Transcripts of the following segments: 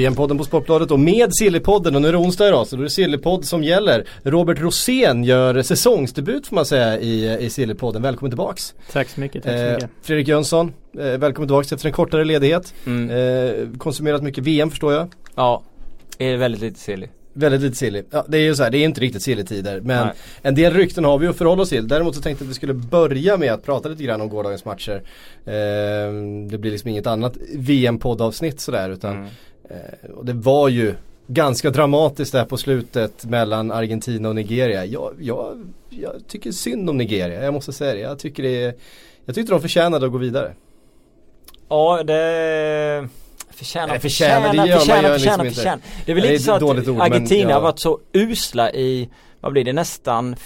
VM-podden på Sportbladet och med Sillypodden och nu är det onsdag idag så då är det Sillypodd som gäller. Robert Rosén gör säsongsdebut får man säga i, i Sillypodden. Välkommen tillbaks. Tack så mycket, tack så Eh, mycket. Fredrik Jönsson, eh, välkommen tillbaks efter en kortare ledighet. Mm. Eh, konsumerat mycket VM förstår jag. Ja, är väldigt lite silly. Väldigt lite silly. Ja, det är ju så här, det är inte riktigt silly-tider. Men Nej. en del rykten har vi att förhålla oss till. Däremot så tänkte jag att vi skulle börja med att prata lite grann om gårdagens matcher. Eh, det blir liksom inget annat VM-poddavsnitt sådär utan Mm. Eh, och det var ju ganska dramatiskt där på slutet mellan Argentina och Nigeria. Jag, jag, jag tycker synd om Nigeria, jag måste säga det. Jag tycker det jag tyckte de förtjänade att gå vidare. Ja, det förtjänar, Nej, förtjänar, det gör man förtjänar, ju liksom inte. förtjänar. Det är väl Det lite så att ord, men Argentina ja. har varit så usla i, vad blir det, nästan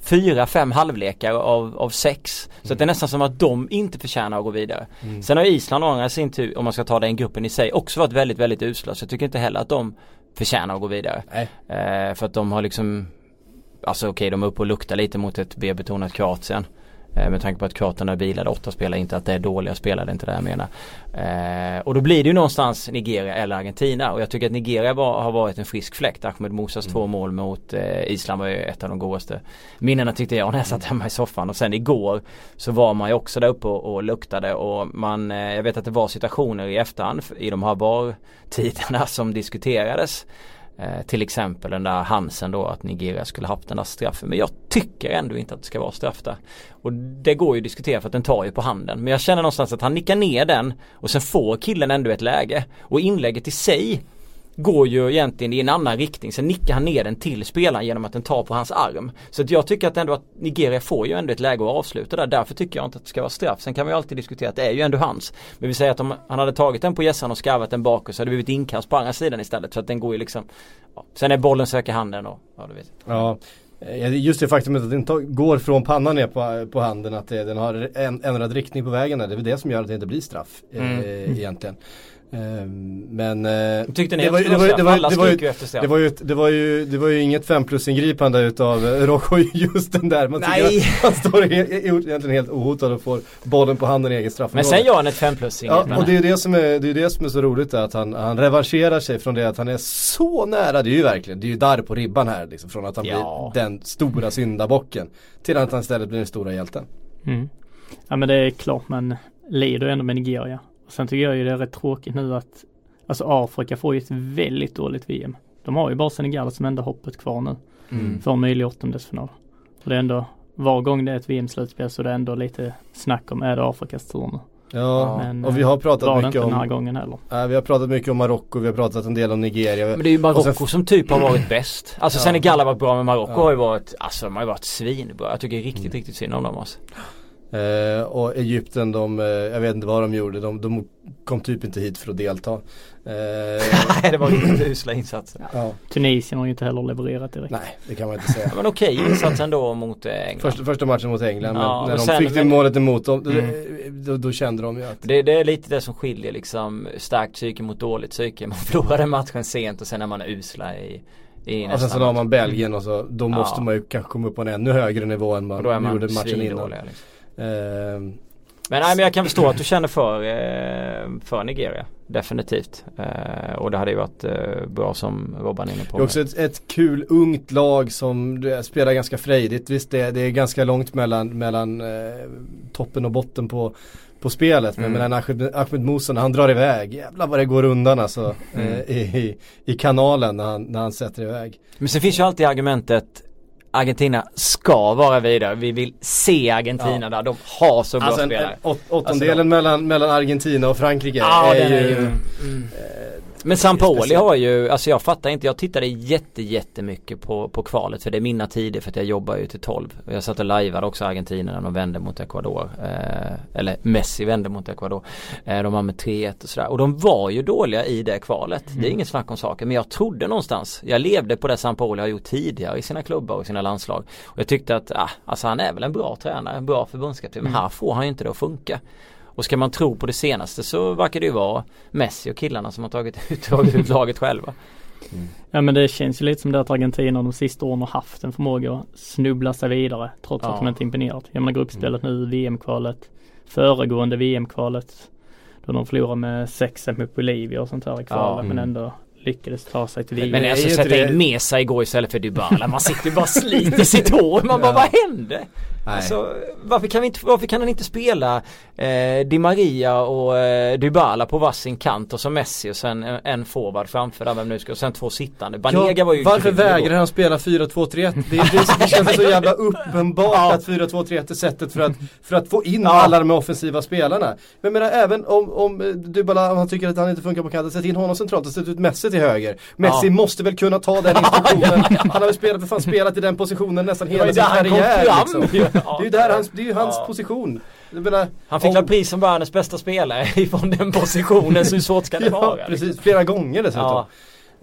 fyra, fem halvlekar av, av sex. Så att det är nästan som att de inte förtjänar att gå vidare. Mm. Sen har Island å andra sin tur, om man ska ta den gruppen i sig, också varit väldigt, väldigt usla. Så jag tycker inte heller att de förtjänar att gå vidare. Eh, för att de har liksom Alltså okej de är uppe och luktar lite mot ett B-betonat Kroatien Med tanke på att Kroaterna bilade åtta spelare, inte att det är dåliga spelare, det är inte det jag menar. Eh, Och då blir det ju någonstans Nigeria eller Argentina. Och jag tycker att Nigeria var, har varit en frisk fläkt. Ahmed Musas två mål mot eh, Island var ju ett av de godaste minnena tyckte jag när jag satt hemma i soffan. Och sen igår Så var man ju också där uppe och, och luktade och man, eh, jag vet att det var situationer i efterhand i de här VAR-tiderna som diskuterades Eh, till exempel den där Hansen då att Nigeria skulle haft den där straffen. Men jag tycker ändå inte att det ska vara straff där. Och det går ju att diskutera för att den tar ju på handen. Men jag känner någonstans att han nickar ner den och sen får killen ändå ett läge. Och inlägget i sig går ju egentligen i en annan riktning. Sen nickar han ner den till spelaren genom att den tar på hans arm. Så att jag tycker att ändå att Nigeria får ju ändå ett läge att avsluta där. Därför tycker jag inte att det ska vara straff. Sen kan vi ju alltid diskutera att det är ju ändå hans. Men vi säger att om han hade tagit den på gässan och skarvat den bakåt så hade det blivit inkast på andra sidan istället. Så att den går ju liksom ja. Sen är bollen söker handen och ja du vet. Ja, eh, just det faktumet att den går från pannan ner på, på handen att det, den har en, ändrad riktning på vägen. Det är väl det som gör att det inte blir straff eh, Mm. egentligen. Ehm, men eh, Tyckte ni det var, det det, var, straff? det, var, Alla det, var, skriker ju- ju efter straff. det, var ju, ett- det, var ju, det var ju inget 5 plus ingripande utav eh, Rojo just den där. Man tycker Nej. att han står he, egentligen helt ohotad och får bollen på handen i egen Men straffområde. sen gör han ett 5 plus Ja, inget och det är ju det som är, det är det som är så roligt att han, han revanscherar sig från det att han är så nära, det är ju verkligen, det är ju där på ribban här liksom, från att han Ja. blir den stora syndabocken till att han istället blir den stora hjälten. Mm. Ja men det är klart man lider ändå med Nigeria. Och sen tycker jag ju det är rätt tråkigt nu att Alltså Afrika får ju ett väldigt dåligt VM. De har ju bara Senegal som enda hoppet kvar nu. Mm. För en möjlig åttondelsfinal. Och det är ändå var gång det är ett VM-slutspel så det är ändå lite snack om är det Afrikas tur nu. Ja, Men, och vi har Var pratat mycket inte den här om, gången heller. äh, vi har pratat mycket om Marocko, vi har pratat en del om Nigeria. Men det är ju sen- Marocko som typ har varit bäst. Alltså Ja. Senegal har varit bra men Marocko Ja. har ju varit, alltså de har ju varit svinbra. Jag tycker riktigt, Mm. riktigt synd om dem alltså. Eh, och Egypten, de, eh, jag vet inte vad de gjorde, de, de kom typ inte hit för att delta. Eh, Nej det var usla insatser. ja, Tunisien har ju inte heller levererat direkt. nej, det kan man inte säga. Ja, Men okej insats ändå mot eh, England. Första, första matchen mot England, Ja, men när och de sen- fick det men- målet emot dem, då, Mm. då, då kände de ju att Det, det är lite det som skiljer liksom starkt psyke mot dåligt psyke. Man förlorade matchen sent och sen är man usla i, i Och sen så har man Belgien och så, då måste Ja. man ju kanske komma upp på en ännu högre nivå än man, man gjorde matchen innan. liksom. Ehm, Men nej men jag kan förstå att du känner för, eh, för Nigeria. Definitivt. Eh, och det hade ju varit eh, bra som Robban är inne på. det är också ett, ett kul ungt lag som spelar ganska frejdigt. Visst det, det är ganska långt mellan, mellan toppen och botten på, på spelet. Men Mm. Ahmed, Ahmed Musa när han drar iväg, jävlar vad det går undan alltså. Mm. Eh, i, i, I kanalen när han, när han sätter iväg. Men sen finns ju alltid argumentet Argentina ska vara vidare. Vi vill se Argentina Ja. där. De har så bra Alltså en, spelare. åt, åttondelen Alltså, mellan, mellan Argentina och Frankrike Ja är, är ju, ju. Mm. eh, Men speciellt. har ju, alltså jag fattar inte, jag tittade jätte jättemycket på, på kvalet för det är mina tider för att jag jobbar ju till 12. Och jag satt och lajvade också Argentina när de vände mot Ecuador. Eh, eller Messi vände mot Ecuador. Eh, de var med 3-1 och sådär. Och de var ju dåliga i det kvalet. Det är inget snack om saker. Men jag trodde någonstans, jag levde på det Sampaoli har gjort tidigare i sina klubbar och sina landslag. Och jag tyckte att, ah, alltså han är väl en bra tränare, en bra förbundskapten. Men här får han ju inte det att funka. Och ska man tro på det senaste så verkar det ju vara Messi och killarna som har tagit ut, tagit ut laget själva. Ja men det känns ju lite som det att Argentina de sista åren har haft en förmåga att snubbla sig vidare trots Ja. att de inte imponerat. Jag menar gruppspelet nu, VM-kvalet, föregående VM-kvalet då de förlorade med 6 mot Bolivia och sånt här i kvalet Ja. men ändå lyckades ta sig till VM. Men är alltså sätta in Mesa igår istället för Dybala. Man sitter ju bara och sliter sitt hår. Man bara Ja. vad hände? Nej. Alltså, varför, kan vi inte, varför kan han inte spela eh, Di Maria och eh, Dybala på varsin kant och så Messi och sen en, en forward framför där vem nu ska och sen två sittande. Banega var ju varför vägrar han spela 4-2-3-1? Det, det, det känns så jävla uppenbart Ja. att 4-2-3-1 är sättet för att, för att få in Ja. alla de offensiva spelarna. Men menar även om, om eh, Dybala, om han tycker att han inte funkar på kanten, sätt in honom centralt och sätt ut Messi till höger. Messi Ja. måste väl kunna ta den instruktionen. Han har ju spelat, för fan spelat i den positionen nästan hela sin karriär. Liksom. Ja. Det är ju där hans, det är hans Ja. position. Menar, Han fick om- väl pris som världens bästa spelare ifrån den positionen så hur svårt ska det Ja, vara? precis. Flera gånger dessutom. Ja.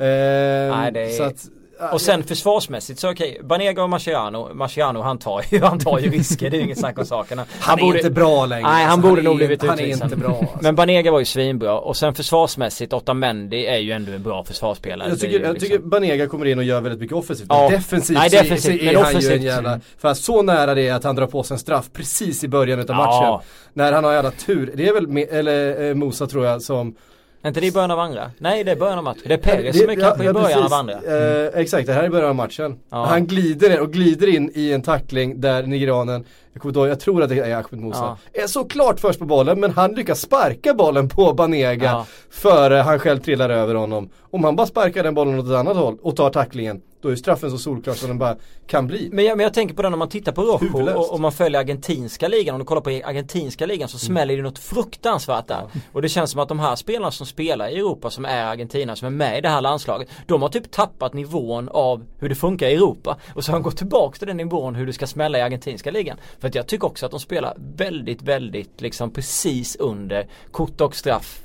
Ehm, Nej, det är- så att, Och sen försvarsmässigt så okej, Banega och Mascherano, Mascherano han tar ju, han tar ju risker, det är inget snack om saken. han, är inte bra längre. Nej han Alltså, borde är nog blivit Han är utvisad. inte bra. Alltså. Men Banega var ju svinbra och sen försvarsmässigt Otamendi är ju ändå en bra försvarsspelare. Jag är tycker, ju jag liksom- tycker Banega kommer in och gör väldigt mycket offensivt. Ja. Defensivt, Nej, defensivt, så men är han ju offensivt. en jävla... För så nära det är att han drar på sig en straff precis i början utav Ja. matchen. När han har jävla tur. Det är väl, eller eh, Mosa tror jag som... Är inte det i början av andra? Nej det är början av matchen. Det är Perez som är kanske i början precis. av andra. Eh, exakt, det här är början av matchen. Ja. Han glider in och glider in i en tackling där nigerianen, jag ihåg, jag tror att det är Ahmed Musa, är såklart först på bollen men han lyckas sparka bollen på Banega Ja. före han själv trillar över honom. Om han bara sparkar den bollen åt ett annat håll och tar tacklingen, då är straffen så solklar som den bara kan bli. Men jag, men jag tänker på det när man tittar på Rojo och, och man följer argentinska ligan. Om du kollar på argentinska ligan så smäller det något fruktansvärt där. Och det känns som att de här spelarna som spelar i Europa som är Argentina som är med i det här landslaget. De har typ tappat nivån av hur det funkar i Europa. Och så har de gått tillbaka till den nivån hur det ska smälla i argentinska ligan. För att jag tycker också att de spelar väldigt, väldigt liksom precis under kort och straff.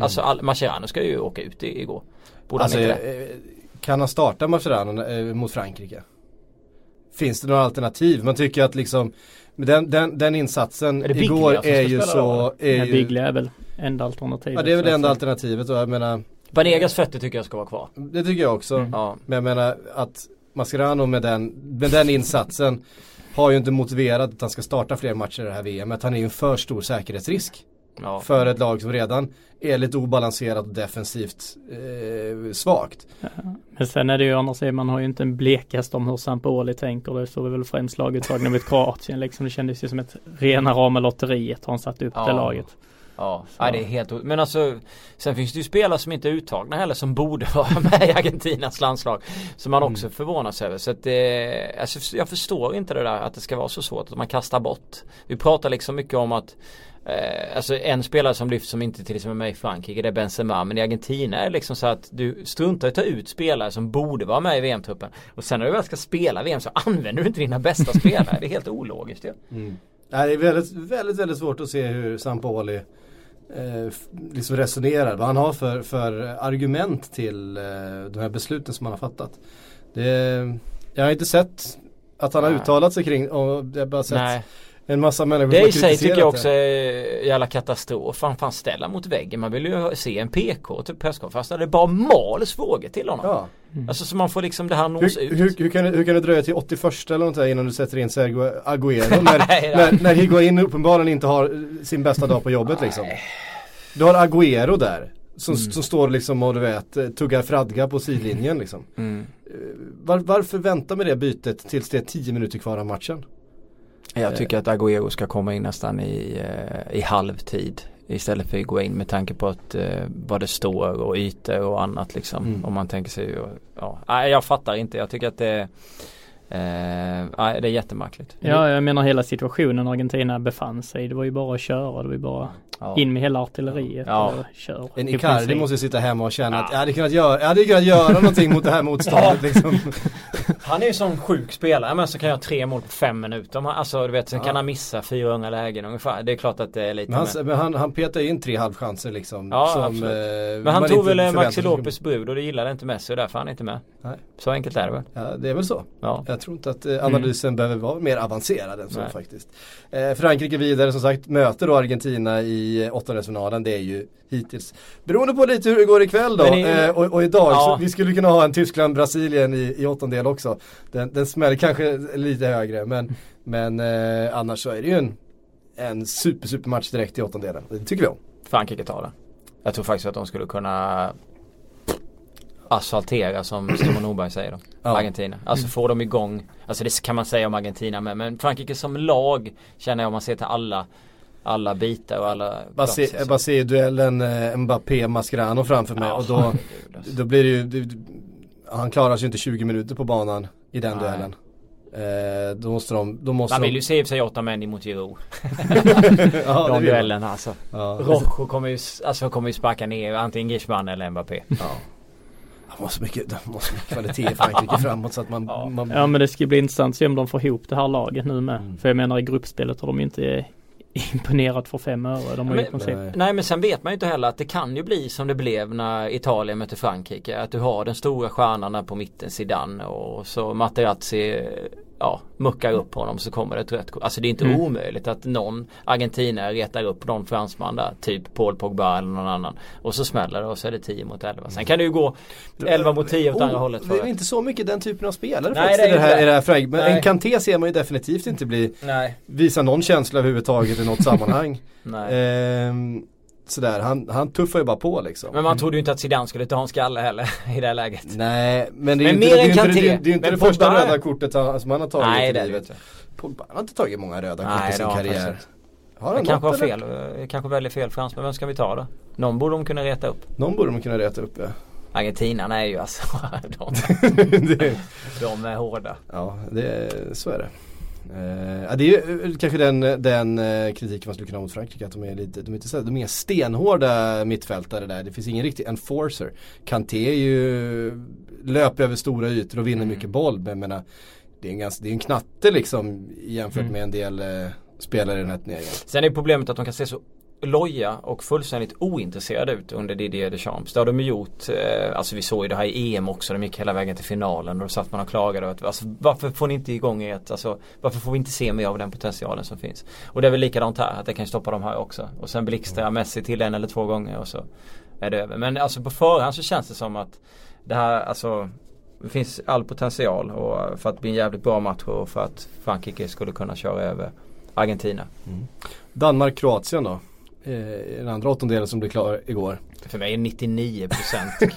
Alltså all, Mascherano ska ju åka ut i, igår. Borde Alltså, han inte det? Kan han starta Mascherano eh, mot Frankrike? Finns det några alternativ? Man tycker att liksom den, den, den insatsen Är igår är ju så... Är Men ju, Biglia är väl enda alternativet. ja det är väl det enda alternativet och jag menar Banegas fötter tycker jag ska vara kvar. Det tycker jag också. Mm. Ja. Men jag menar att Mascherano med den, med den insatsen har ju inte motiverat att han ska starta fler matcher i det här VM. Att han är ju en för stor säkerhetsrisk. Ja. För ett lag som redan är lite obalanserat och defensivt eh, svagt. Men sen är det ju andra sidan, man har ju inte en blekast om hur Sampaoli tänker. Det såg vi väl främst laguttagningen mot Kroatien liksom. Det kändes ju som ett rena rama lotteriet har han satt upp Ja. det laget. Ja, nej, det är helt Men alltså Sen finns det ju spelare som inte är uttagna heller som borde vara med i Argentinas landslag Som man också förvånas över så att det, alltså, Jag förstår inte det där att det ska vara så svårt att man kastar bort Vi pratar liksom mycket om att eh, Alltså en spelare som lyfts som inte till exempel är med i Frankrike det är Benzema men i Argentina är det liksom så att du struntar i att ta ut spelare som borde vara med i VM-truppen Och sen när du väl ska spela VM så använder du inte dina bästa spelare Det är helt ologiskt ju. Nej, det är väldigt, väldigt, väldigt svårt att se hur Sampaoli eh, liksom resonerar. Vad han har för, för argument till eh, de här besluten som han har fattat. Det, jag har inte sett att han har Nej. uttalat sig kring och jag har bara sett Nej en massa människor Det i sig tycker jag också är jävla katastrof. Han fan ställa mot väggen. Man vill ju se en PK till presskonferens där det bara mals frågor till honom. Ja. Alltså så man får liksom det här nås Hur, ut. hur, hur, kan hur kan det dröja till 81 eller något där innan du sätter in Sergio Agüero när, Nej, när, när Higuain uppenbarligen inte har eh, sin bästa dag på jobbet liksom. Du har Agüero där som, Mm. som står liksom och du vet eh, tuggar fradga på sidlinjen liksom. Mm. Var, varför vänta med det bytet tills det är 10 minuter kvar av matchen? Jag tycker att Agüero ska komma in nästan i, eh, i halvtid. Istället för att gå in med tanke på att eh, vad det står och ytor och annat liksom. Mm. Om man tänker sig ja. Nej jag fattar inte. Jag tycker att det eh, nej, det är jättemärkligt. Ja, jag menar hela situationen Argentina befann sig. Det var ju bara att köra. Det var ju bara Ja. In med hela artilleriet Ja. och kör. En Icardi måste ju sitta hemma och känna Ja. att jag hade kunnat göra, jag hade kunnat göra någonting mot det här motståndet liksom. Han är ju sån sjuk spelare men så kan jag tre mål på fem minuter. Alltså du vet sen kan han missa 400 lägen ungefär. Det är klart att det är lite Men han, men han, han petar ju in tre halvchanser liksom. Ja, som, absolut. eh, Men han tog väl Maxi. Lopez brud och det gillade inte Messi och därför är han inte med. Nej. Så enkelt är det väl? Ja, det är väl så. Ja. Jag tror inte att eh, analysen behöver vara mer avancerad än så Nej. faktiskt. Eh, Frankrike vidare som sagt, möter då Argentina i eh, åttondelsfinalen. Det är ju hittills, beroende på lite hur det går ikväll då. Men i- eh, och, och idag, Ja. vi skulle kunna ha en Tyskland-Brasilien i, i åttondel också. Den, den smäller kanske lite högre men, men eh, annars så är det ju en, en super super match direkt i åttondelen. Det tycker vi om. Frankrike tar det. Jag tror faktiskt att de skulle kunna asfaltera som Simon Norberg säger då. Ja. Argentina. Alltså få dem igång. Alltså det kan man säga om Argentina med. Men Frankrike som lag känner jag om man ser till alla alla bitar och alla Bara se, bara se duellen eh, Mbappé-Mascherano framför mig Ja, och då, alltså. då blir det ju, det, han klarar sig ju inte 20 minuter på banan i den Nej. duellen. Eh, då måste de, då måste Man vill de, ju se i sig åtta män mot Giroud. ja, De duellerna alltså. Ja. Rojo kommer ju, alltså kommer ju sparka ner antingen Griezmann eller Mbappé. Ja. De har så mycket, de har så mycket kvalitet i Frankrike framåt så att man, Ja. man Ja men det ska bli intressant att se om de får ihop det här laget nu med. Mm. För jag menar i gruppspelet har de inte imponerat för fem öre. De har i Men- princip Nej. Men sen vet man ju inte heller att det kan ju bli som det blev när Italien mötte Frankrike. Att du har den stora stjärnan på mitten, Zidane och så Materazzi ja, muckar upp honom så kommer det ett rött kort. Alltså det är inte Mm. omöjligt att någon argentinare retar upp någon fransman där. Typ Paul Pogba eller någon annan. Och så smäller det och så är det 10 mot 11. Sen kan det ju gå 11 mot 10 åt andra Oh, hållet. Det För är inte så mycket den typen av spelare Nej, faktiskt det i det här, i det här. Men Nej. en Kanté ser man ju definitivt inte bli, Nej, visa någon känsla överhuvudtaget i något sammanhang. Ehm, sådär, han, han tuffar ju bara på liksom. Men man trodde ju inte att Zidane skulle ta en skalle heller i det här läget. Nej, men det är Men ju inte, det, är inte, det, det är inte Men det första Pogba- röda kortet han, som han har tagit Nej i det livet. Pogba han har inte tagit många röda kort Nej, i det sin karriär. faktiskt Har han kanske har fel, jag kanske väljer fel fransman. Vem ska vi ta då? Någon borde de kunna reta upp. Någon borde man kunna reta upp ja. Argentinarna är ju alltså, de, det, de är hårda. ja, det, så är det. Eh, det är ju eh, kanske den, den eh, kritiken man skulle kunna ha mot Frankrike att de är lite, de är inte så, de är stenhårda mittfältare där. Det finns ingen riktig enforcer. Kanté är ju, löper över stora ytor och vinner Mm. mycket boll men jag menar, det är en, ganska, det är en knatte liksom jämfört Mm. med en del eh, spelare i den här turneringen. Sen är problemet att de kan se så loja och fullständigt ointresserade ut under Didier Deschamps. Det har de ju gjort, eh, alltså vi såg ju det här i EM också, de gick hela vägen till finalen och då satt man och klagade över att alltså, varför får ni inte igång ert, alltså varför får vi inte se mer av den potentialen som finns? Och det är väl likadant här, att det kan stoppa de här också. Och sen blixtrar Messi till en eller två gånger och så är det över. Men alltså på förhand så känns det som att det här, alltså det finns all potential och för att bli en jävligt bra match och för att Frankrike skulle kunna köra över Argentina. Mm. Danmark-Kroatien då? Eh, den andra åttondelen som blev klar igår. För mig är 99%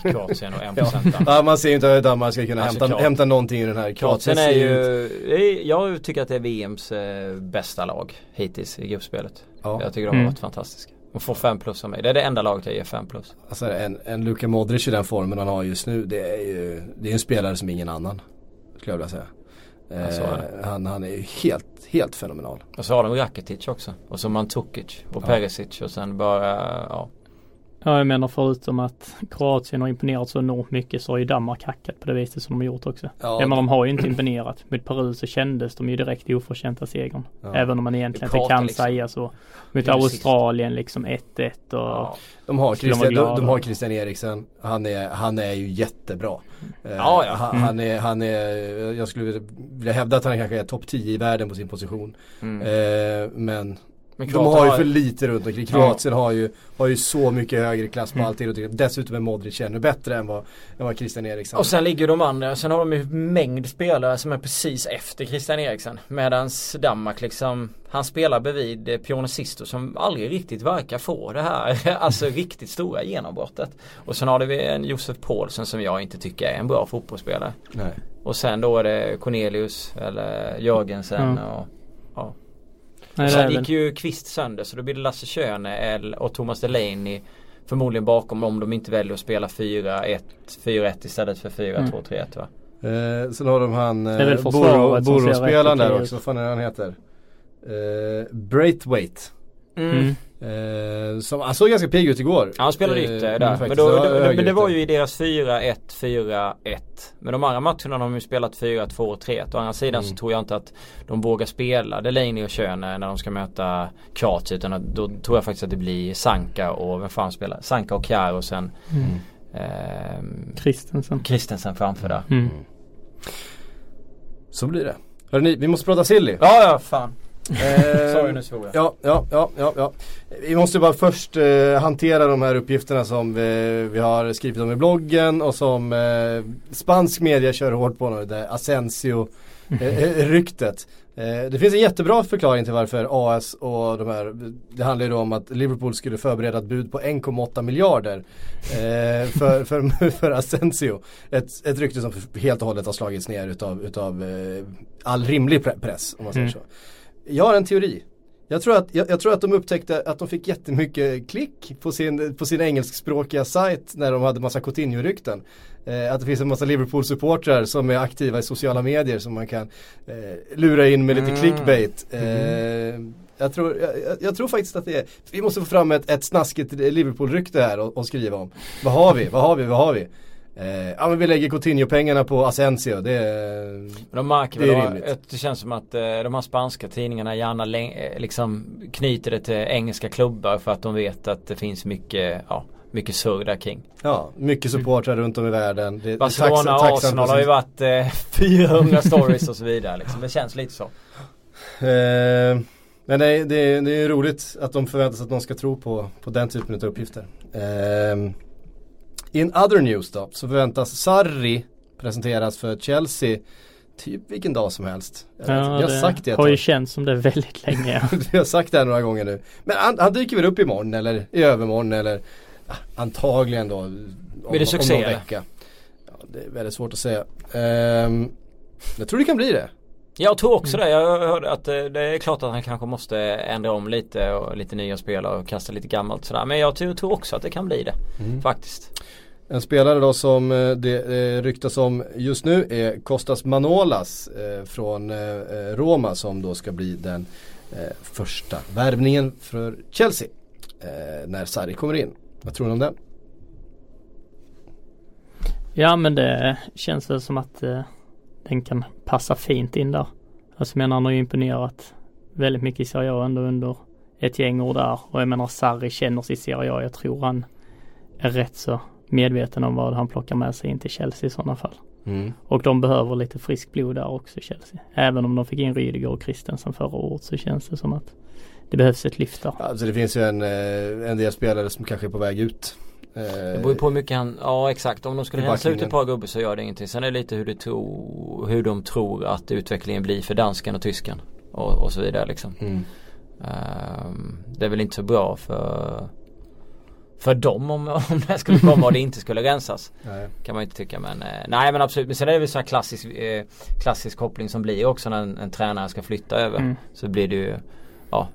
Kroatien och 1% Danmark. Ja, man ser ju inte hur Danmark ska kunna Nej, hämta, hämta någonting ur den här. Kroatien är ju, jag tycker att det är VMs eh, bästa lag hittills i gruppspelet. Ja. Jag tycker de har Mm. varit fantastiska. De får 5 plus av mig. Det är det enda laget jag ger 5 plus. Alltså en, en Luka Modric i den formen han har just nu, det är ju det är en spelare som ingen annan. Skulle jag vilja säga. Eh, han, han är ju helt, helt fenomenal. Och så har de Rakitic också. Och så Mandzukic och Ja. Perisic och sen bara, ja. Ja jag menar förutom att Kroatien har imponerat så enormt mycket så har ju Danmark hackat på det viset som de har gjort också. Ja, men de har ju inte imponerat. Med Peru så kändes de ju direkt oförtjänta segern. Ja. Även om man egentligen inte kan liksom- säga så. Mot Australien liksom 1-1 och ja. De har, Christian, de, de har Christian Eriksen. Han är, han är ju jättebra. Eh, Ja, ja. Han, Mm. han, är, han är, jag skulle vilja hävda att han kanske är topp 10 i världen på sin position. Mm. Eh, men Men de har ju för lite runt omkring. Kroatien har, ju, har ju så mycket högre klass på Mm. allting. Dessutom är Modric ännu bättre än vad, än vad Christian Eriksen Och sen ligger de andra, sen har de ju mängd spelare som är precis efter Christian Eriksen. Medans Danmark liksom, han spelar bredvid Pione Sisto som aldrig riktigt verkar få det här, alltså riktigt stora genombrottet. Och sen har vi en Josef Paulsen som jag inte tycker är en bra fotbollsspelare. Nej. Och sen då är det Cornelius eller Jörgensen Mm. och ja. Nej, sen gick ju Kvist sönder så då blir det Lasse Schöne och Thomas Delaney förmodligen bakom om de inte väljer att spela 4-1 4-1 istället för 4-2-3-1 va? Eh, sen har de han eh, Boro-spelaren där också. Vad fan är han heter? Eh, Braithwaite. Mm. Eh, som, han såg ganska pigg ut igår. Ja, han spelade Eh, ytter mm, där. Men, då, Ja, det, men det var ju i deras 4-1, 4-1. Men de andra matcherna har de ju spelat 4-2, 3-1. Å andra sidan så Mm. tror jag inte att de vågar spela Delaney och Schöne när de ska möta Kroatien. Utan att, då tror jag faktiskt att det blir Sanka och vem fan spelar? Sanka och Kjär och sen Mm. ehm, Christensen. Christensen framför där. Mm. Så blir det. Hörrni, vi måste prata silly. Ja, ja, fan. Eh, Sorry nu svor jag. Ja, ja, ja, ja, ja. Vi måste bara först eh, hantera de här uppgifterna som vi, vi har skrivit om i bloggen och som eh, spansk media kör hårt på nu. Det Asensio-ryktet. Eh, det finns en jättebra förklaring till varför AS och de här, det handlar ju då om att Liverpool skulle förbereda ett bud på 1,8 miljarder eh, för, för, för Asensio. Ett, ett rykte som helt och hållet har slagits ner utav, utav eh, all rimlig pre- press om man säger Mm. så. Jag har en teori. Jag tror, att, jag, jag tror att de upptäckte att de fick jättemycket klick på sin, på sin engelskspråkiga sajt när de hade massa Coutinho-rykten. Eh, att det finns en massa Liverpool-supportrar som är aktiva i sociala medier som man kan eh, lura in med lite Mm. clickbait. Eh, jag, tror, jag- jag tror faktiskt att det är, vi måste få fram ett, ett snaskigt Liverpool-rykte här och, och skriva om. Vad har vi, vad har vi, vad har vi? Eh, ja men vi lägger Coutinho-pengarna på Asensio. Det de märker Det är rimligt. det känns som att eh, de här spanska tidningarna gärna eh, liksom knyter det till engelska klubbar för att de vet att det finns mycket, ja, mycket surr där kring. ja, mycket supportrar runt om i världen. Det, Barcelona och Arsenal har ju varit eh, 400 stories och så vidare liksom. Det känns lite så. Eh, men det, är- det är roligt att de förväntar sig att någon ska tro på, på den typen av uppgifter. Eh, in other news då, så förväntas Sarri presenteras för Chelsea typ vilken dag som helst. Jag Ja, har det sagt det har ju känts som det väldigt länge. Vi har sagt det här några gånger nu. Men han, han dyker väl upp imorgon eller i övermorgon eller ja, antagligen då. Om, Blir det succé, om någon vecka. Ja, det är väldigt svårt att säga. Ehm, jag tror det kan bli det. Jag tror också det. Jag hörde att eh, det är klart att han kanske måste ändra om lite och lite nya spelare och kasta lite gammalt sådär. Men jag tror, tror också att det kan bli det. Faktiskt. En spelare då som eh, det eh, ryktas om just nu är Kostas Manolas från Roma som då ska bli den första värvningen för Chelsea. När Sarri kommer in. Vad tror ni om det? Ja men det känns väl som att den kan passa fint in där. Alltså menar han har ju imponerat väldigt mycket i Serie A ändå under ett gäng år där. Och jag menar Sarri känner sig i Serie A. Jag tror han är rätt så medveten om vad han plockar med sig in till Chelsea i sådana fall. Och de behöver lite frisk blod där också Chelsea. Även om de fick in Rydiger och Christensen förra året så känns det som att det behövs ett lyft där. Alltså det finns ju en, eh, en del spelare som kanske är på väg ut. Eh, Det beror ju på hur mycket han, ja exakt. Om de skulle rensa ut ett par gubbar så gör det ingenting. Sen är det lite hur, det tro, hur de tror att utvecklingen blir för dansken och tysken. Och, och så vidare liksom. Mm. Ehm, det är väl inte så bra för för dem om, om det skulle komma och det inte skulle rensas. Nej. Kan man ju inte tycka men eh, nej men absolut. Men sen är det väl så här klassisk, eh, klassisk koppling som blir också när en, en tränare ska flytta över. Mm. Så blir det ju ja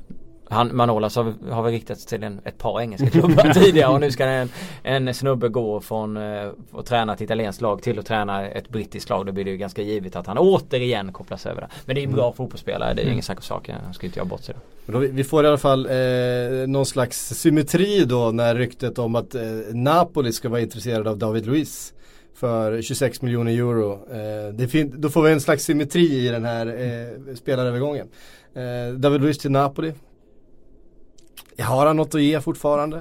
han, Manolas har, har väl riktats till en, ett par engelska klubbar tidigare och nu ska en, en snubbe gå från eh, att träna ett italienskt lag till att träna ett brittiskt lag. Då blir det ju ganska givet att han återigen kopplas över där. Men det är ju bra fotbollsspelare, det är ju ingen snack om saken. Han ska inte göra bort sig då. Vi- får i alla fall eh, någon slags symmetri då när ryktet om att eh, Napoli ska vara intresserad av David Luiz för 26 miljoner euro. Eh, då får vi en slags symmetri i den här eh, spelarövergången. Eh, David Luiz till Napoli. Har han något att ge fortfarande?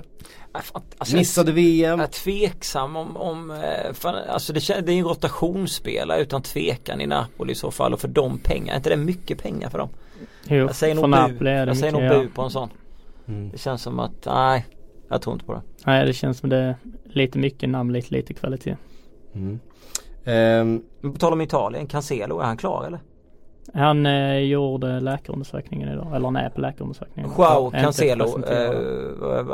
Äh, alltså, Missade VM. Jag är tveksam om, om eh, fan, alltså det, det är ju en rotationsspelare utan tvekan i Napoli i så fall och för de pengar, är inte det mycket pengar för dem? Jo, Jag säger för nog Napoli bu, är det jag säger nog bu ja. på en sån. Mm. Det känns som att, nej, jag tror inte på det. Nej det känns som det är lite mycket namn, lite lite kvalitet. Mm. Ehm, Men på tal om Italien, Cancelo, är han klar eller? Han eh, gjorde läkarundersökningen idag, eller han är på läkarundersökningen. Joao Cancelo, eh,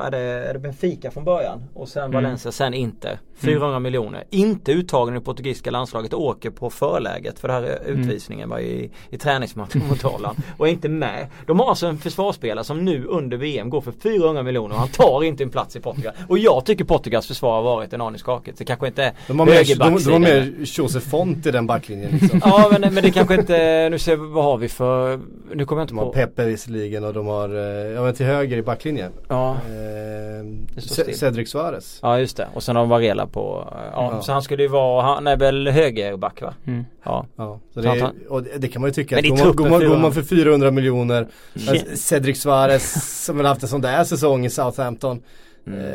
är, det, är det Benfica från början? Och sen Mm. Valencia, sen inte. 400 miljoner. Inte uttagen i det portugisiska landslaget, åker på förläget för den här Mm. utvisningen var i, i träningsmatchen mot Holland. Och är inte med. De har alltså en försvarsspelare som nu under VM går för 400 miljoner och han tar inte en plats i Portugal. Och jag tycker Portugals försvar har varit en aning skakigt. Det kanske inte är de har mer, de, de har mer Josef Font i den backlinjen liksom. Ja men, men det kanske inte, nu se vad har vi för, nu kommer jag inte De har på. Pepe visserligen och de har, eh, ja men till höger i backlinjen. Ja. Eh. Cedric Suarez. ja just det och sen har de Varela på, eh, ja, Ja. så han skulle ju vara, han är väl högerback va? Mm. Ja. Ja, så Så det, han- och det kan man ju tycka. Men att går, man, går, man, går 400 man för 400 miljoner. Ja. alltså, Cedric Suarez som väl haft en sån där säsong i Southampton. Mm. Eh,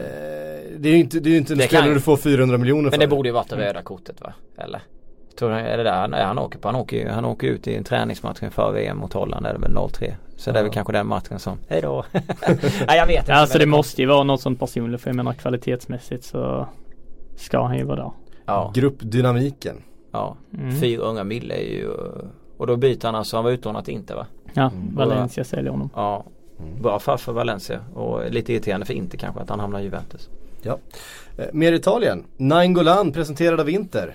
det är ju inte, det är inte en Det spelare kan- du får 400 miljoner för. Men det borde ju varit det röda kortet va? Eller? Tror du, är det där? Nej, han åker på, han åker han åker ut i en träningsmatch inför VM mot Holland är det väl 0-3. Så det är väl Ja. kanske den matchen som, hejdå. Nej jag vet inte. Ja, alltså det måste ju vara något sånt personligt för jag menar kvalitetsmässigt så ska han ju vara där. Ja, Gruppdynamiken. ja. Mm. Fyra unga mille är ju, och då byter han alltså, han var utlånat inte va? Ja, Mm. Valencia säljer honom. Ja. Bra affär för Valencia och lite irriterande för inte kanske att han hamnar i Juventus. Ja. Eh, mer Italien. Nainggolan presenterad av Inter.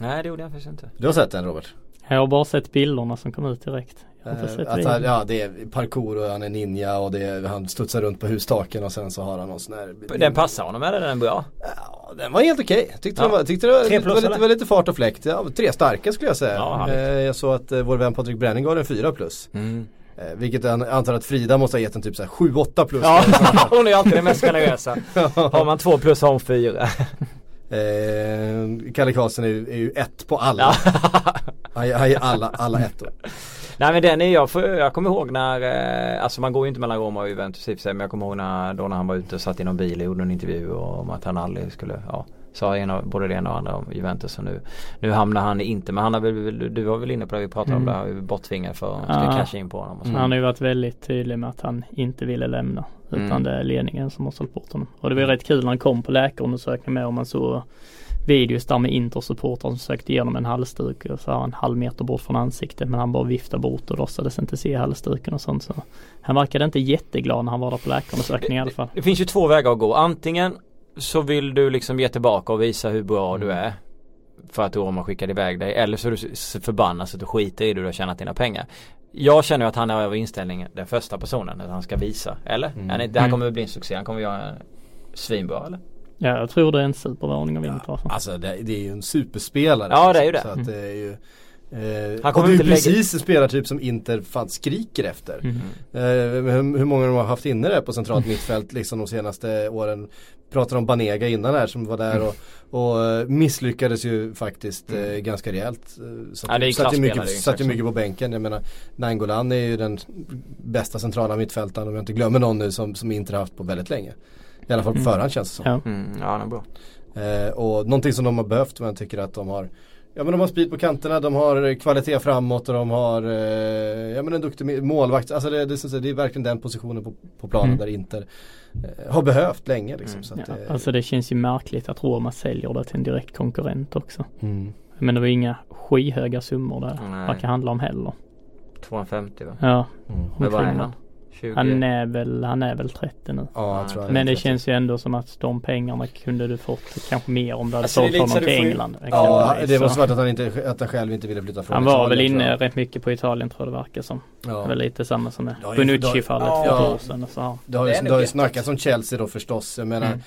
Nej det gjorde jag faktiskt inte. Du har sett den Robert? Jag har bara sett bilderna som kom ut direkt. Jag har inte Eh, sett att han, ja det är parkour och han är ninja och det är, han studsar runt på hustaken och sen så har han någon sån här Den passar honom eller den är bra? Ja, den var helt okej. Tyckte, Ja. den var, tyckte det var, plus, var, lite, eller? var lite fart och fläkt. Ja, tre starka skulle jag säga. Ja, eh, jag såg att eh, vår vän Patrik Bränning gav den fyra plus. Mm. Eh, vilket jag antar att Frida måste ha gett en typ såhär 7-8 plus. Ja, hon är alltid den mest generösa. Har man två plus har hon fyra. Eh, Kalle Karlsson är, är ju ett på alla. Han han ger alla, alla ettor. Nej men den är jag, för, jag kommer ihåg när, eh, alltså man går ju inte mellan Roma och Juventus i men jag kommer ihåg när, då när han var ute och satt i någon bil och gjorde en intervju om att han aldrig skulle, ja Sa en av, både det ena och andra om Juventus och nu Nu hamnar han inte men han har väl, du var väl inne på det vi pratade om Mm. där, vi borttvingad för att ska casha in på honom så. Han har ju varit väldigt tydlig med att han inte ville lämna. Utan Mm. det är ledningen som har sålt bort honom. Och det var ju rätt kul när han kom på läkarundersökningen med om man såg videos där med Inter-supportrar som sökte igenom en halsduk och så en halv meter bort från ansiktet men han bara viftade bort och låtsades inte se halsduken och sånt så Han verkade inte jätteglad när han var där på läkarundersökningen i alla fall. Det finns ju två vägar att gå. Antingen så vill du liksom ge tillbaka och visa hur bra du är. För att Roma skickade iväg dig. Eller så är du så förbannad så att du skiter i det och du har tjänat dina pengar. Jag känner att han är över inställningen den första personen att han ska visa. Eller? Mm. Det här Mm. kommer att bli en succé. Han kommer att göra svinbra eller? Ja jag tror det är en supervarning av Inter. alltså. Alltså det, det är ju en superspelare. Ja, det är ju det. Så att det är ju eh, Han och kommer det är ju inte lägga- precis en spelartyp som Inter fan skriker efter. Mm. Eh, hur, hur många de har haft inne där på centralt mittfält liksom de senaste åren. Pratar om Banega innan här som var där Mm. och, och eh, misslyckades ju faktiskt eh, ganska rejält. Eh, Satt, Ja, ju- satt, ju mycket, satt ju mycket på bänken. Jag menar Nangolan är ju den bästa centrala mittfältaren om jag inte glömmer någon nu som, som Inter haft på väldigt länge. I alla fall på Mm. förhand känns det som. Ja. Mm, ja han är bra. Eh, och någonting som de har behövt, men jag tycker att de har Ja men de har speed på kanterna, de har kvalitet framåt och de har eh, Ja men en duktig målvakt, alltså det, det, det, är- det är verkligen den positionen på, på planen Mm. där Inter eh, har behövt länge liksom. Mm. Så att, Ja, eh, alltså det känns ju märkligt att Roma säljer det till en direkt konkurrent också. mm. Men det var inga skyhöga summor där. Nej. verkar handla om heller. 250 va? Ja, Mm. Men vad är omkring han? där. 20? Han är väl, han är väl 30 nu. Ja jag tror Men det känns ju ändå som att de pengarna kunde du fått kanske mer om du hade Alltså, det sålt lite honom till England. Ja det måste Så varit att han, inte, att han själv inte ville flytta från Han var Italien, väl inne rätt mycket på Italien tror jag det verkar som. Det Ja. var lite samma som med Bonucci-fallet ja. för ett Ja. år sedan. Så. Det har ju, Det det har ju snackats om Chelsea då förstås. Jag menar Mm.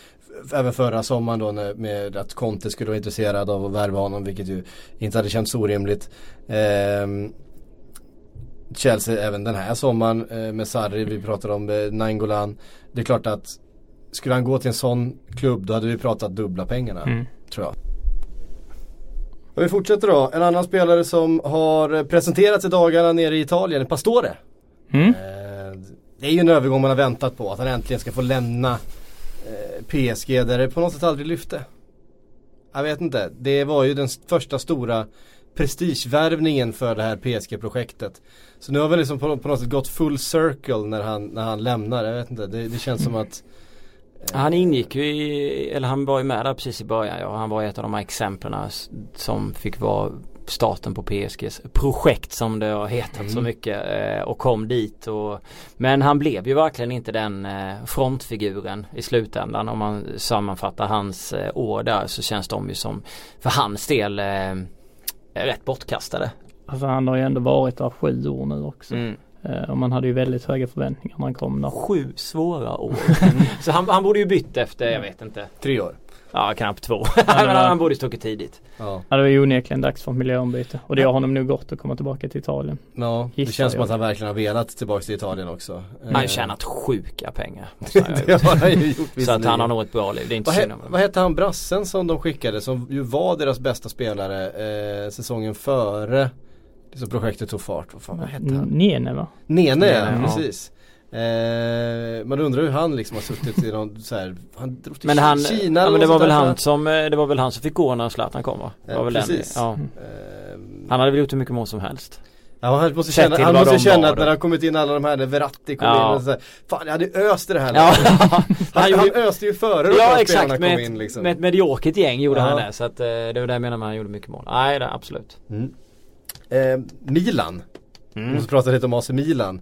Även förra sommaren då när, med att Conte skulle vara intresserad av att värva honom vilket ju inte hade känts orimligt. Ehm, Chelsea även den här sommaren eh, med Sarri, vi pratade om eh, Nainggolan. Det är klart att skulle han gå till en sån klubb då hade vi pratat dubbla pengarna Mm. tror jag. Och vi fortsätter då. En annan spelare som har presenterats i dagarna nere i Italien, Pastore. Mm. Eh, Det är ju en övergång man har väntat på, att han äntligen ska få lämna eh, PSG där det på något sätt aldrig lyfte. Jag vet inte, det var ju den första stora prestigevärvningen för det här PSG-projektet. Så nu har vi liksom på, på något sätt gått full circle när han, när han lämnar. Jag vet inte, det, det känns som att Han ingick ju i, eller han var ju med där precis i början ja. Han var ett av de här exemplen som fick vara starten på PSGs projekt som det har hetat så mycket eh, och kom dit och Men han blev ju verkligen inte den eh, frontfiguren i slutändan om man sammanfattar hans eh, år där så känns de ju som för hans del eh, rätt bortkastade. Alltså han har ju ändå varit där sju år nu också. Mm. Eh, och man hade ju väldigt höga förväntningar när han kom där. Sju svåra år. så han, han borde ju bytt efter, jag vet inte. tre år. Ja knappt två. det Men var- han borde stuckit tidigt. Ja, Ja, det var ju onekligen dags för miljöombyte. Och det har honom nog gått att komma tillbaka till Italien. ja det Gissar känns som att han verkligen har velat tillbaka till Italien också. Han har Eh, tjänat sjuka pengar. det har han ju gjort Så att han har nog ett bra liv. Det är inte Vad, he, vad hette han brassen som de skickade som ju var deras bästa spelare eh, säsongen före liksom projektet tog fart. Vad fan vad hette han? Nene va? Nene, Nene, ja. precis. Eh, man undrar hur han liksom har suttit i någon så här, han drog till Men han, Kina ja, eller men det var väl han som, eh, det var väl han som fick gå när Zlatan kom va? Det var väl den- precis. ja. jag. Eh, Han hade väl gjort hur mycket mål som helst. Ja, han måste känna, han måste känna att när det har kommit in alla de här, när Verratti kom Ja. in och så här, Fan jag hade öst i det här Ja, han, han, han öste ju före ja här exakt kom ett, in liksom. med ett mediokert gäng gjorde Ja. han det. Så att eh, det var det jag menar med att han gjorde mycket mål. Nej det absolut. Mm. Eh, Milan, vi Mm. måste prata lite om AC Milan.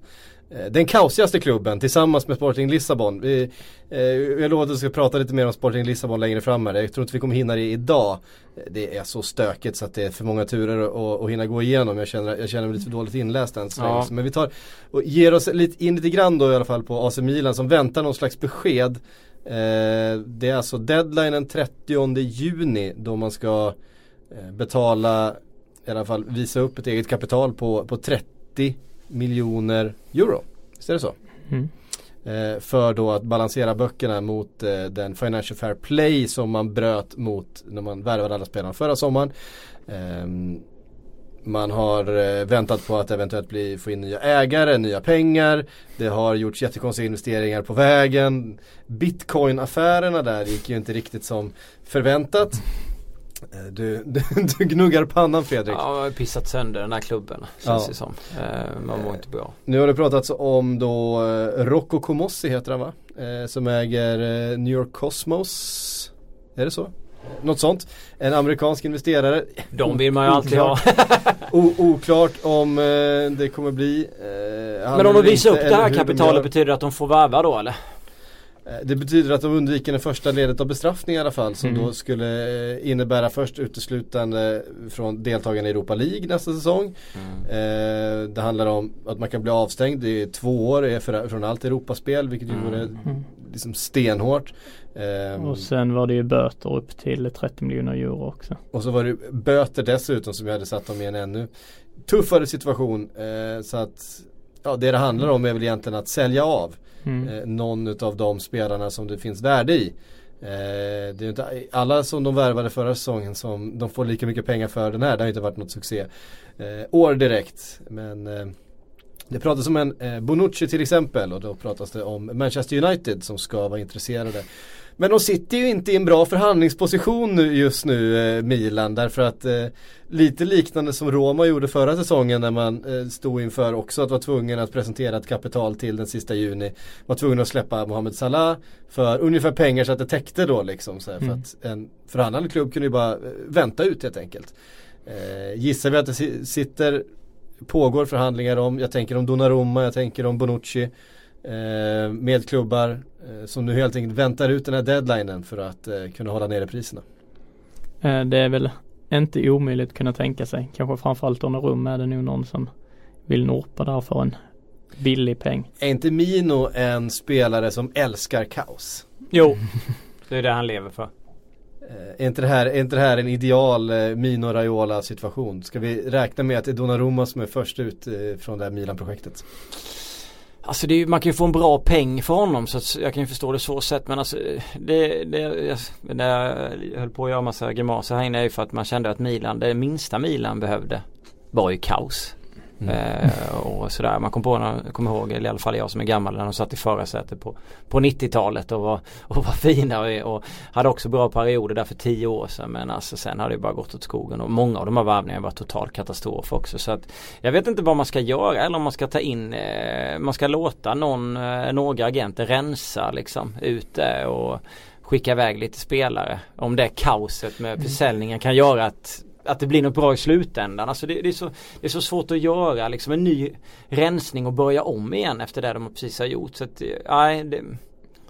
Eh, Den kaosigaste klubben tillsammans med Sporting Lissabon. Vi, eh, jag lovade att vi ska prata lite mer om Sporting Lissabon längre fram här. Jag tror inte vi kommer hinna det idag. Eh, Det är så stökigt så att det är för många turer att, att hinna gå igenom. Jag känner, jag känner mig lite för dåligt inläst än så. Ja. Men vi tar och ger oss lite, in lite grann då i alla fall på AC Milan som väntar någon slags besked. Eh, det är alltså deadline den 30 juni då man ska eh, betala, i alla fall visa upp ett eget kapital på, på 30 miljoner euro. Visst är det så? Mm. Eh, för då att balansera böckerna mot eh, den Financial Fair Play som man bröt mot när man värvade alla spelarna förra sommaren. Ehm, man har eh, väntat på att eventuellt bli, få in nya ägare, nya pengar. Det har gjorts jättekonstiga investeringar på vägen. Bitcoin-affärerna där gick ju inte riktigt som förväntat. Eh, Du, du, du gnuggar pannan Fredrik. Ja, man har pissat sönder den här klubben. Känns Ja. det som. Eh, man mår inte bra. Nu har det pratats om då eh, Rocco Comossi heter han va? Eh, som äger eh, New York Cosmos. Är det så? Något sånt. En amerikansk investerare. De vill man ju alltid ha. Oklart om eh, det kommer bli. Eh, Men om de visar upp det här kapitalet betyder det att de får värva då eller? Eh, Det betyder att de undviker det första ledet av bestraffning i alla fall som Mm. då skulle eh, innebära först uteslutande från deltagarna i Europa League nästa säsong. Eh, det handlar om att man kan bli avstängd i två år eh, från allt Europaspel vilket ju Mm. vore Mm. liksom stenhårt. Eh, Och sen var det ju böter upp till 30 miljoner euro också. och så var det böter dessutom som jag hade satt dem i en ännu tuffare situation. Eh, så att ja, det det handlar om är väl egentligen att sälja av Mm. eh, någon av de spelarna som det finns värde i. Eh, det är ju inte alla som de värvade förra säsongen som de får lika mycket pengar för den här. Det har inte varit något succé eh, år direkt. Men eh, det pratas om en eh, Bonucci till exempel och då pratas det om Manchester United som ska vara intresserade. Men de sitter ju inte i en bra förhandlingsposition nu, just nu, eh, Milan, därför att eh, lite liknande som Roma gjorde förra säsongen när man eh, stod inför också att vara tvungen att presentera ett kapital till den sista juni. Var tvungen att släppa Mohamed Salah för ungefär pengar så att det täckte då liksom. Så här, För Mm. att en förhandlande klubb kunde ju bara vänta ut helt enkelt. Gissar vi att det si- sitter, pågår förhandlingar om, jag tänker om Donnarumma, jag tänker om Bonucci. Eh, med klubbar eh, som nu helt enkelt väntar ut den här deadlinen för att eh, kunna hålla nere priserna. Eh, Det är väl inte omöjligt att kunna tänka sig. Kanske framförallt under rum är det nog någon som vill norpa där för en billig peng. Är inte Mino en spelare som älskar kaos? Jo. Det är det han lever för. Är, inte det här, är inte det här en ideal Mino Raiola situation? Ska vi räkna med att det är Donnarumma som är först ut från det här Milan-projektet? Alltså det är, ju- man kan ju få en bra peng för honom så att jag kan ju förstå det så sett men alltså det, det, jag, när jag höll på att göra massa grimaser här inne är ju för att man kände att Milan, det minsta Milan behövde var ju kaos. Eh, och sådär. Man kom på, jag kommer ihåg, eller i alla fall jag som är gammal, när de satt i förarsätet på, på 90-talet och var, och var fina och, och hade också bra perioder där för tio år sedan. Men alltså sen har det bara gått åt skogen och många av de här varvningarna var total katastrof också. Så att jag vet inte vad man ska göra eller om man ska ta in, eh, man ska låta någon, eh, några agenter rensa liksom ute och skicka iväg lite spelare. Om det kaoset med försäljningen kan göra att att det blir något bra i slutändan. Alltså det, det, är så, det är så svårt att göra liksom en ny rensning och börja om igen efter det de precis har gjort. Så att, nej, det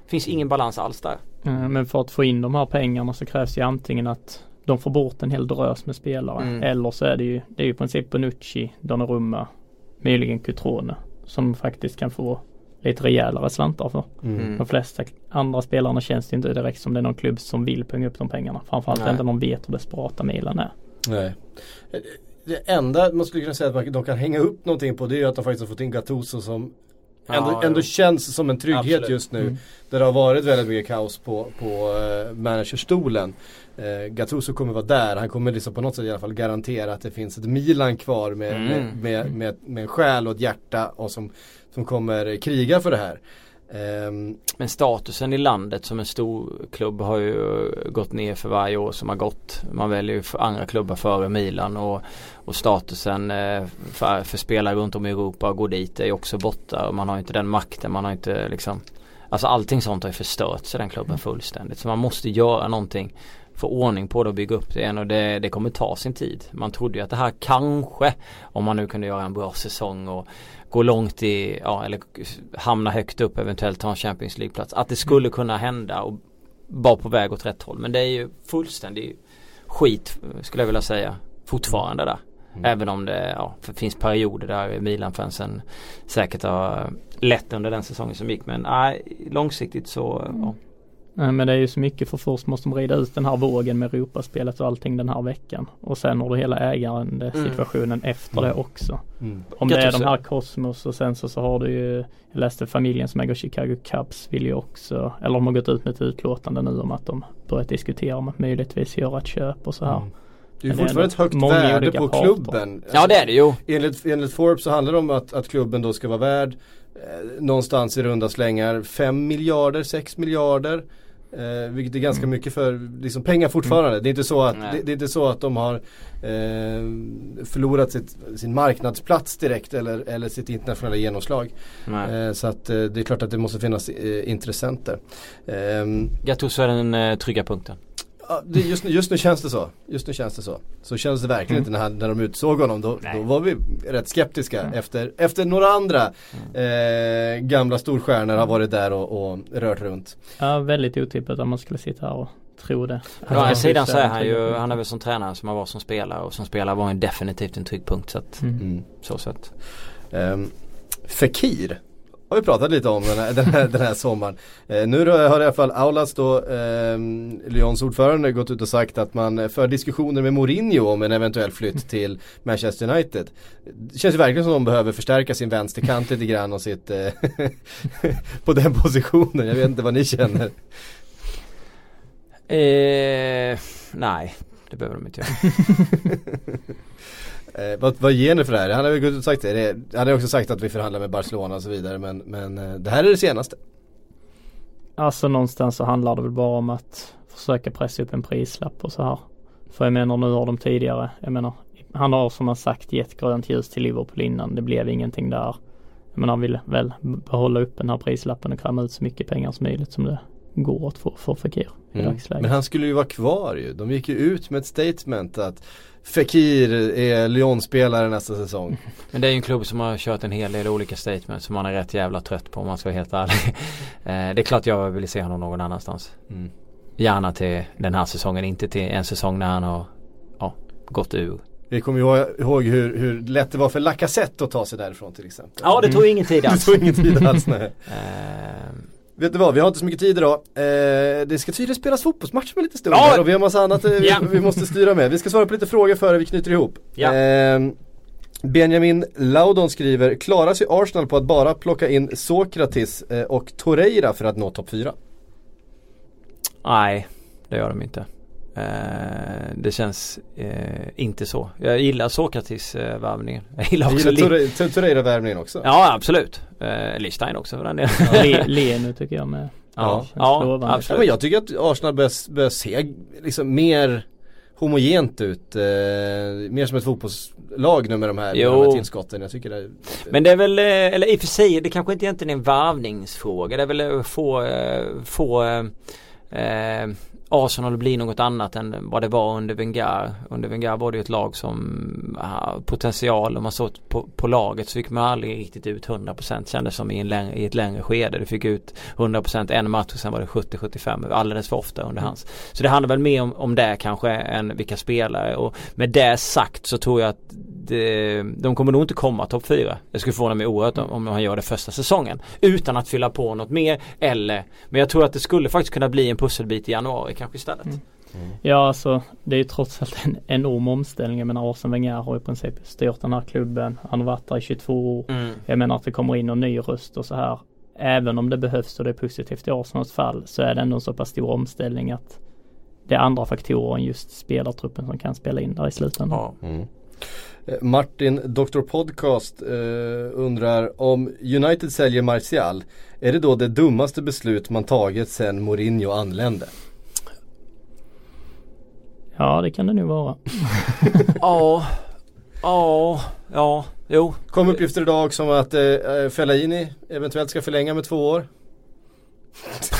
finns ingen balans alls där. Eh, Men för att få in de här pengarna så krävs ju antingen att de får bort en hel drös med spelare. Mm. Eller så är det ju, det är ju i princip Bonucci, Donnarumma, möjligen Cutrone. Som faktiskt kan få lite rejälare slantar för. Mm. De flesta andra spelarna känns det inte direkt som det är någon klubb som vill punga upp de pengarna. Framförallt Nej. inte de vet hur desperata Milan är. Nej. Det enda man skulle kunna säga att man, de kan hänga upp någonting på det är ju att de faktiskt har fått in Gattuso som ändå, Ja, ändå känns som en trygghet Absolut. just nu. Mm. Där det har varit väldigt mycket kaos på, på uh, managerstolen. Uh, Gattuso kommer vara där, han kommer liksom på något sätt i alla fall garantera att det finns ett Milan kvar med, Mm. med, med, med, med en själ och ett hjärta och som, som kommer kriga för det här. Ehm, Men statusen i landet som en stor klubb har ju gått ner för varje år som har gått. Man väljer ju andra klubbar före Milan och, och statusen eh, för, för spelare runt om i Europa och gå dit är ju också borta och man har inte den makten. Man har inte liksom Alltså allting sånt har ju förstörts i den klubben fullständigt. Så man måste göra någonting få ordning på det och bygga upp det igen och det, det kommer ta sin tid. Man trodde ju att det här kanske om man nu kunde göra en bra säsong och gå långt i, ja eller hamna högt upp eventuellt ta en Champions League-plats. Att det skulle kunna hända och vara på väg åt rätt håll. Men det är ju fullständig skit skulle jag vilja säga fortfarande där. Även om det ja, finns perioder där Milan-fansen säkert har lätt under den säsongen som gick. Men nej, långsiktigt så ja. Nej, Men det är ju så mycket för först måste de rida ut den här vågen med Europaspelet och allting den här veckan. Och sen har du hela ägaren situationen efter det också. mm. Om det är de här Cosmos och sen så, så har du ju Jag läste familjen som äger Chicago Cubs vill ju också Eller de har gått ut med ett utlåtande nu om att de börjat diskutera om att möjligtvis göra ett köp och så här. Mm. Det är ju fortfarande ett högt värde på klubben. ja det är det ju. Enligt, enligt Forbes så handlar det om att, att klubben då ska vara värd eh, någonstans i runda slängar 5 miljarder, 6 miljarder. Eh, vilket är ganska mycket för liksom, pengar fortfarande. Det, är inte så att, det, det är inte så att de har eh, förlorat sitt, sin marknadsplats direkt eller, eller sitt internationella genomslag. Eh, så att eh, det är klart att det måste finnas eh, intressenter. Ehm, Gattuso är den eh, trygga punkten. Ja, det, just, nu, just nu känns det så. Just nu känns det så. Så känns det verkligen inte när, när de utsåg honom. Då, då var vi rätt skeptiska efter, efter några andra eh, gamla storstjärnor har varit där och, och rört runt. Ja väldigt otippat om man skulle sitta här och tro det. Å andra sidan så är han ju, han är väl som tränare som han var som spelare och som spelare var han definitivt en trygg punkt så att, Mm. Mm. så sett. Um, Fekir har vi pratat lite om den här, den här, den här sommaren. Eh, nu har i alla fall Aulas då, eh, Lyons ordförande gått ut och sagt att man för diskussioner med Mourinho om en eventuell flytt till Manchester United. Det känns ju verkligen som att de behöver förstärka sin vänsterkant lite grann och sitt eh, på den positionen. Jag vet inte vad ni känner. Eh, nej, det behöver de inte göra. Eh, vad, vad ger ni för det här? Han har ju gått ut och sagt det. det. Han har också sagt att vi förhandlar med Barcelona och så vidare men, men eh, det här är det senaste. Alltså någonstans så handlar det väl bara om att försöka pressa upp en prislapp och så här. För jag menar nu har de tidigare, jag menar han har som han sagt gett grönt ljus till Liverpool innan. Det blev ingenting där. Jag menar han vill väl behålla upp den här prislappen och kräma ut så mycket pengar som möjligt som det går att få för Fekir i dagsläget. Mm. Men han skulle ju vara kvar ju. De gick ju ut med ett statement att Fekir är Lyon-spelare nästa säsong. Men det är ju en klubb som har kört en hel del olika statements som man är rätt jävla trött på om man ska vara helt ärlig. eh, det är klart jag vill se honom någon annanstans. Mm. Gärna till den här säsongen, inte till en säsong när han har ja, gått ur. Vi kommer ju ihåg- hur, hur lätt det var för Lacazette att ta sig därifrån till exempel. Ja det tog ingen tid Det alls. tog ingen tid alls nej. Vet du vad, vi har inte så mycket tid idag. Eh, det ska tydligen spelas fotbollsmatch med lite stund Ja! här och vi har massa annat eh, vi, Ja. vi måste styra med. Vi ska svara på lite frågor före vi knyter ihop. Ja. Eh, Benjamin Laudon skriver, klarar sig Arsenal på att bara plocka in Sokratis eh, och Torreira för att nå topp 4? Nej, det gör de inte. Eh, det känns eh, inte så. Jag gillar Sokratis eh, värvningen. Jag gillar också gillar Lin- Torre- Tor- Torreira-värvningen också. Ja absolut. Eh, Lichstein också för den delen. Le, Lenu tycker jag med. Ja, ja. Ja, absolut. men jag tycker att Arsenal börjar, börjar se liksom mer homogent ut. Eh, mer som ett fotbollslag nu med de här, med de här tillskotten. Jag tycker det Men det är väl, eh, eller i och för sig, det kanske inte egentligen är en varvningsfråga. Det är väl att få, få eh, eh, Arsenal att bli något annat än vad det var under Wenger. Under Wenger var det ju ett lag som potential. Om man såg på, på laget så fick man aldrig riktigt ut 100% kändes som i, en längre, i ett längre skede. Du fick ut 100% en match och sen var det 70-75 alldeles för ofta under hans. Så det handlar väl mer om, om det kanske än vilka spelare. Och med det sagt så tror jag att det, de kommer nog inte komma topp 4. Det skulle förvåna mig oerhört om, om han gör det första säsongen. Utan att fylla på något mer eller Men jag tror att det skulle faktiskt kunna bli en pusselbit i januari kanske istället. Mm. Ja alltså det är ju trots allt en enorm omställning. Jag menar Arsene Wenger har i princip styrt den här klubben. Han har varit där i 22 år. Mm. Jag menar att det kommer in en ny röst och så här. Även om det behövs och det är positivt i Arsenals fall så är det ändå en så pass stor omställning att det är andra faktorer än just spelartruppen som kan spela in där i slutändan. Ja. Eh, Martin, Dr Podcast eh, undrar om United säljer Martial, är det då det dummaste beslut man tagit sedan Mourinho anlände? Ja det kan det nog vara. Ja, ja, ja, jo. Kom uppgifter idag som att eh, eh, Fellaini eventuellt ska förlänga med två år.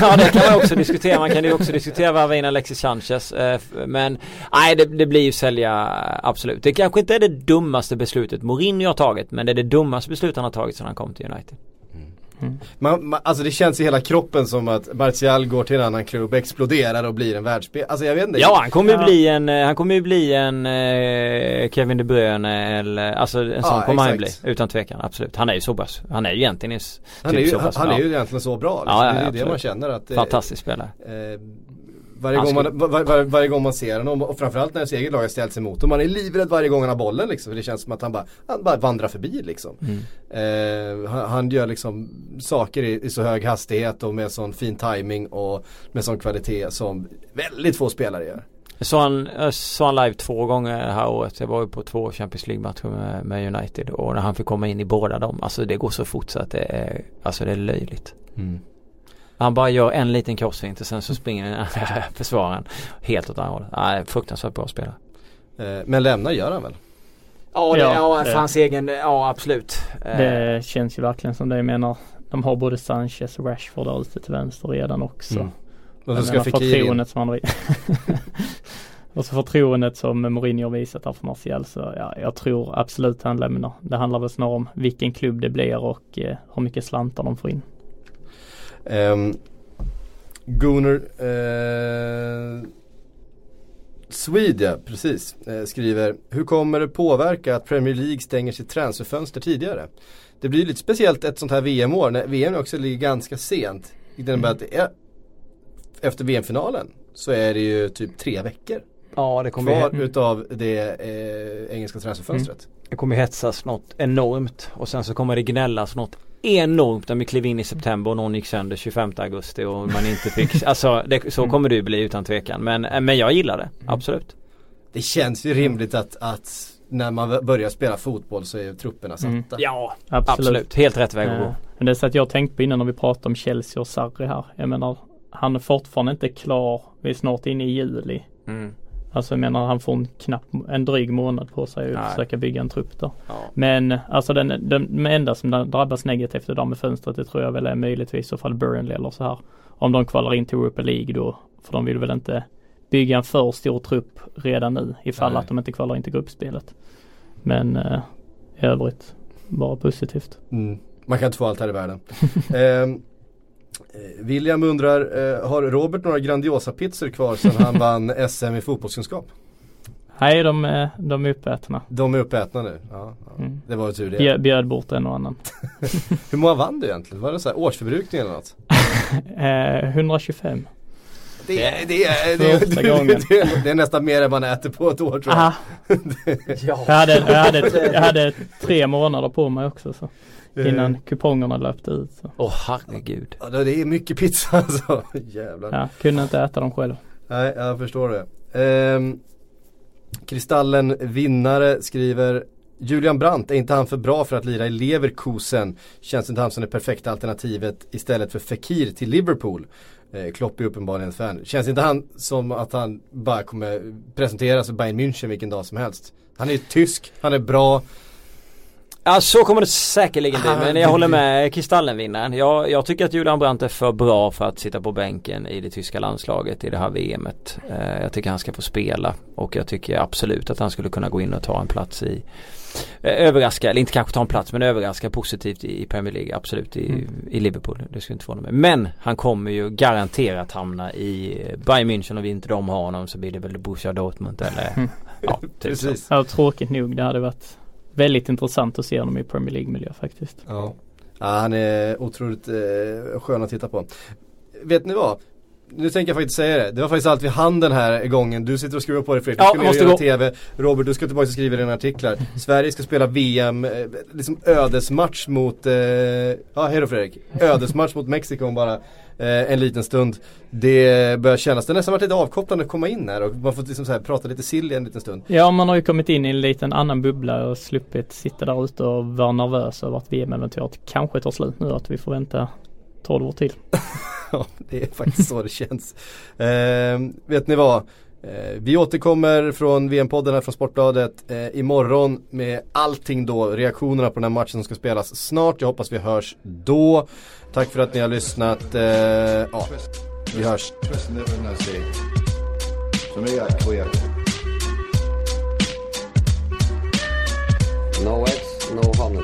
Ja det kan man också diskutera. Man kan ju också diskutera varva in Alexis Sanchez. Eh, Men nej det, det blir ju sälja absolut. Det kanske inte är det dummaste beslutet Mourinho har tagit. Men det är det dummaste beslutet han har tagit sedan han kom till United. Man, man, alltså det känns i hela kroppen som att Martial går till en annan klubb, exploderar och blir en världsspel. Alltså jag vet inte. Ja han kommer ju Ja. bli en, eh, han kommer ju bli en eh, Kevin De Bruyne eller alltså en sån Ja, kommer han ju bli. Utan tvekan, absolut. Han är ju så pass, han är ju egentligen han, typ är ju, så han, pass han bra. är ju egentligen så bra. Liksom. Ja, ja, det är ju det absolut. man känner att eh, Fantastisk spelare. Eh, varje, gång man, var, var, varje gång man ser honom och framförallt när ens eget lag har ställt sig emot och man är livrädd varje gång han har bollen liksom. För det känns som att han bara, han bara vandrar förbi liksom. Mm. Eh, han, han gör liksom saker i, i så hög hastighet och med sån fin timing och med sån kvalitet som väldigt få spelare gör. Jag såg han, jag såg han live två gånger det här året. Jag var ju på två Champions League-matcher med, med United och när han fick komma in i båda dem. Alltså det går så fort så att det är, alltså det är löjligt. Han bara gör en liten crossfint och sen så springer den försvararen helt åt andra hållet. Nej, fruktansvärt bra spelare. Eh, men lämna gör han väl? Ja, det, Ja, ja, hans egen, ja absolut. Eh, Det känns ju verkligen som det. Jag menar de har både Sanchez och Rashford där ute till vänster redan också. Mm. Och så ska förtroendet som han Och så förtroendet som Mourinho har visat här för Martial så ja, jag tror absolut han lämnar. Det handlar väl snarare om vilken klubb det blir och eh, hur mycket slantar de får in. Um, Gunnar eh, Swedia, precis, eh, skriver Hur kommer det påverka att Premier League stänger sitt transferfönster tidigare? Det blir lite speciellt ett sånt här VM-år när VM också ligger ganska sent. Det innebär att det är, efter VM-finalen så är det ju typ tre veckor ja, det kommer, kvar utav det eh, engelska transferfönstret. det kommer hetsas något enormt och sen så kommer det gnällas något enormt när vi klev in i september och någon gick sönder 25 augusti och man inte fick, alltså det, så kommer det ju bli utan tvekan. Men, eh, men jag gillar det, absolut. Det känns ju rimligt att, att när man börjar spela fotboll så är ju trupperna satta. Mm. Ja, Absolut. absolut. Helt rätt väg att Eh, gå. Men det är så att jag tänkt på innan när vi pratade om Chelsea och Sarri här. Jag menar han är fortfarande inte klar. Vi är snart inne i juli. Mm. Alltså jag menar han får en knapp, en dryg månad på sig att Nej. försöka bygga en trupp där. Ja. Men alltså den, den, den enda som drabbas negativt där med fönstret det tror jag väl är möjligtvis i så fall Burnley eller så här. Om de kvalar in till Europa League då. För de vill väl inte bygga en för stor trupp redan nu ifall Nej. att de inte kvalar in till gruppspelet. Men eh, i övrigt bara positivt. Mm. Man kan inte få allt här i världen. Eh, William undrar, eh, har Robert några Grandiosa-pizzor kvar sedan han vann SM i fotbollskunskap? Nej de, är- de är uppätna. De är uppätna nu. Ja, ja. Mm. Det var ju tur det. Bjö- Bjöd bort en och annan. Hur många vann du egentligen? Var det så här årsförbrukning eller något? Eh, 125. Det, är- det, är- det, Första det, gången. det, det är nästan mer än man äter på ett år tror jag. Jag hade, jag, hade, jag hade tre månader på mig också så. Innan kupongerna löpte ut. Åh herregud. Ja, det är mycket pizza alltså. Jävlar. Ja, kunde inte äta dem själv. Nej, jag förstår det. Ehm, Kristallen vinnare skriver Julian Brandt, är inte han för bra för att lira i Leverkusen? Känns inte han som det perfekta alternativet istället för Fekir till Liverpool? Eh, Klopp är uppenbarligen ett fan. Känns inte han som att han bara kommer presenteras för Bayern München vilken dag som helst? Han är ju tysk, han är bra. Ja så kommer det säkerligen bli Ah, men jag håller med Kristallenvinnaren. Jag, jag tycker att Julian Brandt är för bra för att sitta på bänken i det tyska landslaget i det här VMet. Eh, jag tycker han ska få spela och jag tycker absolut att han skulle kunna gå in och ta en plats i eh, Överraska, eller inte kanske ta en plats men överraska positivt i, Premier League, absolut i, Mm. i Liverpool. Det skulle inte förvåna mig. Men han kommer ju garanterat hamna i Bayern München och vi inte de har honom så blir det väl Borussia Dortmund eller Mm. ja, typ så. Precis. Ja, tråkigt nog. Det hade varit väldigt intressant att se honom i Premier League-miljö faktiskt. Ja. ja, han är otroligt eh, skön att titta på. Vet ni vad? Nu tänker jag faktiskt säga det. Det var faktiskt allt vi hann den här gången. Du sitter och skruvar på dig Fredrik. Du Ja, ska måste göra gå. TV. Robert, du ska tillbaka och skriva dina artiklar. Sverige ska spela VM, eh, liksom ödesmatch mot, eh, ja hej då Fredrik. Ödesmatch mot Mexiko om bara eh, en liten stund. Det börjar kännas, det har nästan varit lite avkopplande att komma in här och man får liksom så här prata lite sill en liten stund. Ja, man har ju kommit in i en liten annan bubbla och sluppit sitta där ute och vara nervös över att VM-äventyret kanske tar slut nu. Att vi får vänta 12 år till. Ja, det är faktiskt så det känns. Eh, vet ni vad? Eh, vi återkommer från VM-podden här från Sportbladet eh, imorgon med allting då, reaktionerna på den här matchen som ska spelas snart. Jag hoppas vi hörs då. Tack för att ni har lyssnat. Eh, ja, vi hörs. No eggs, no honey.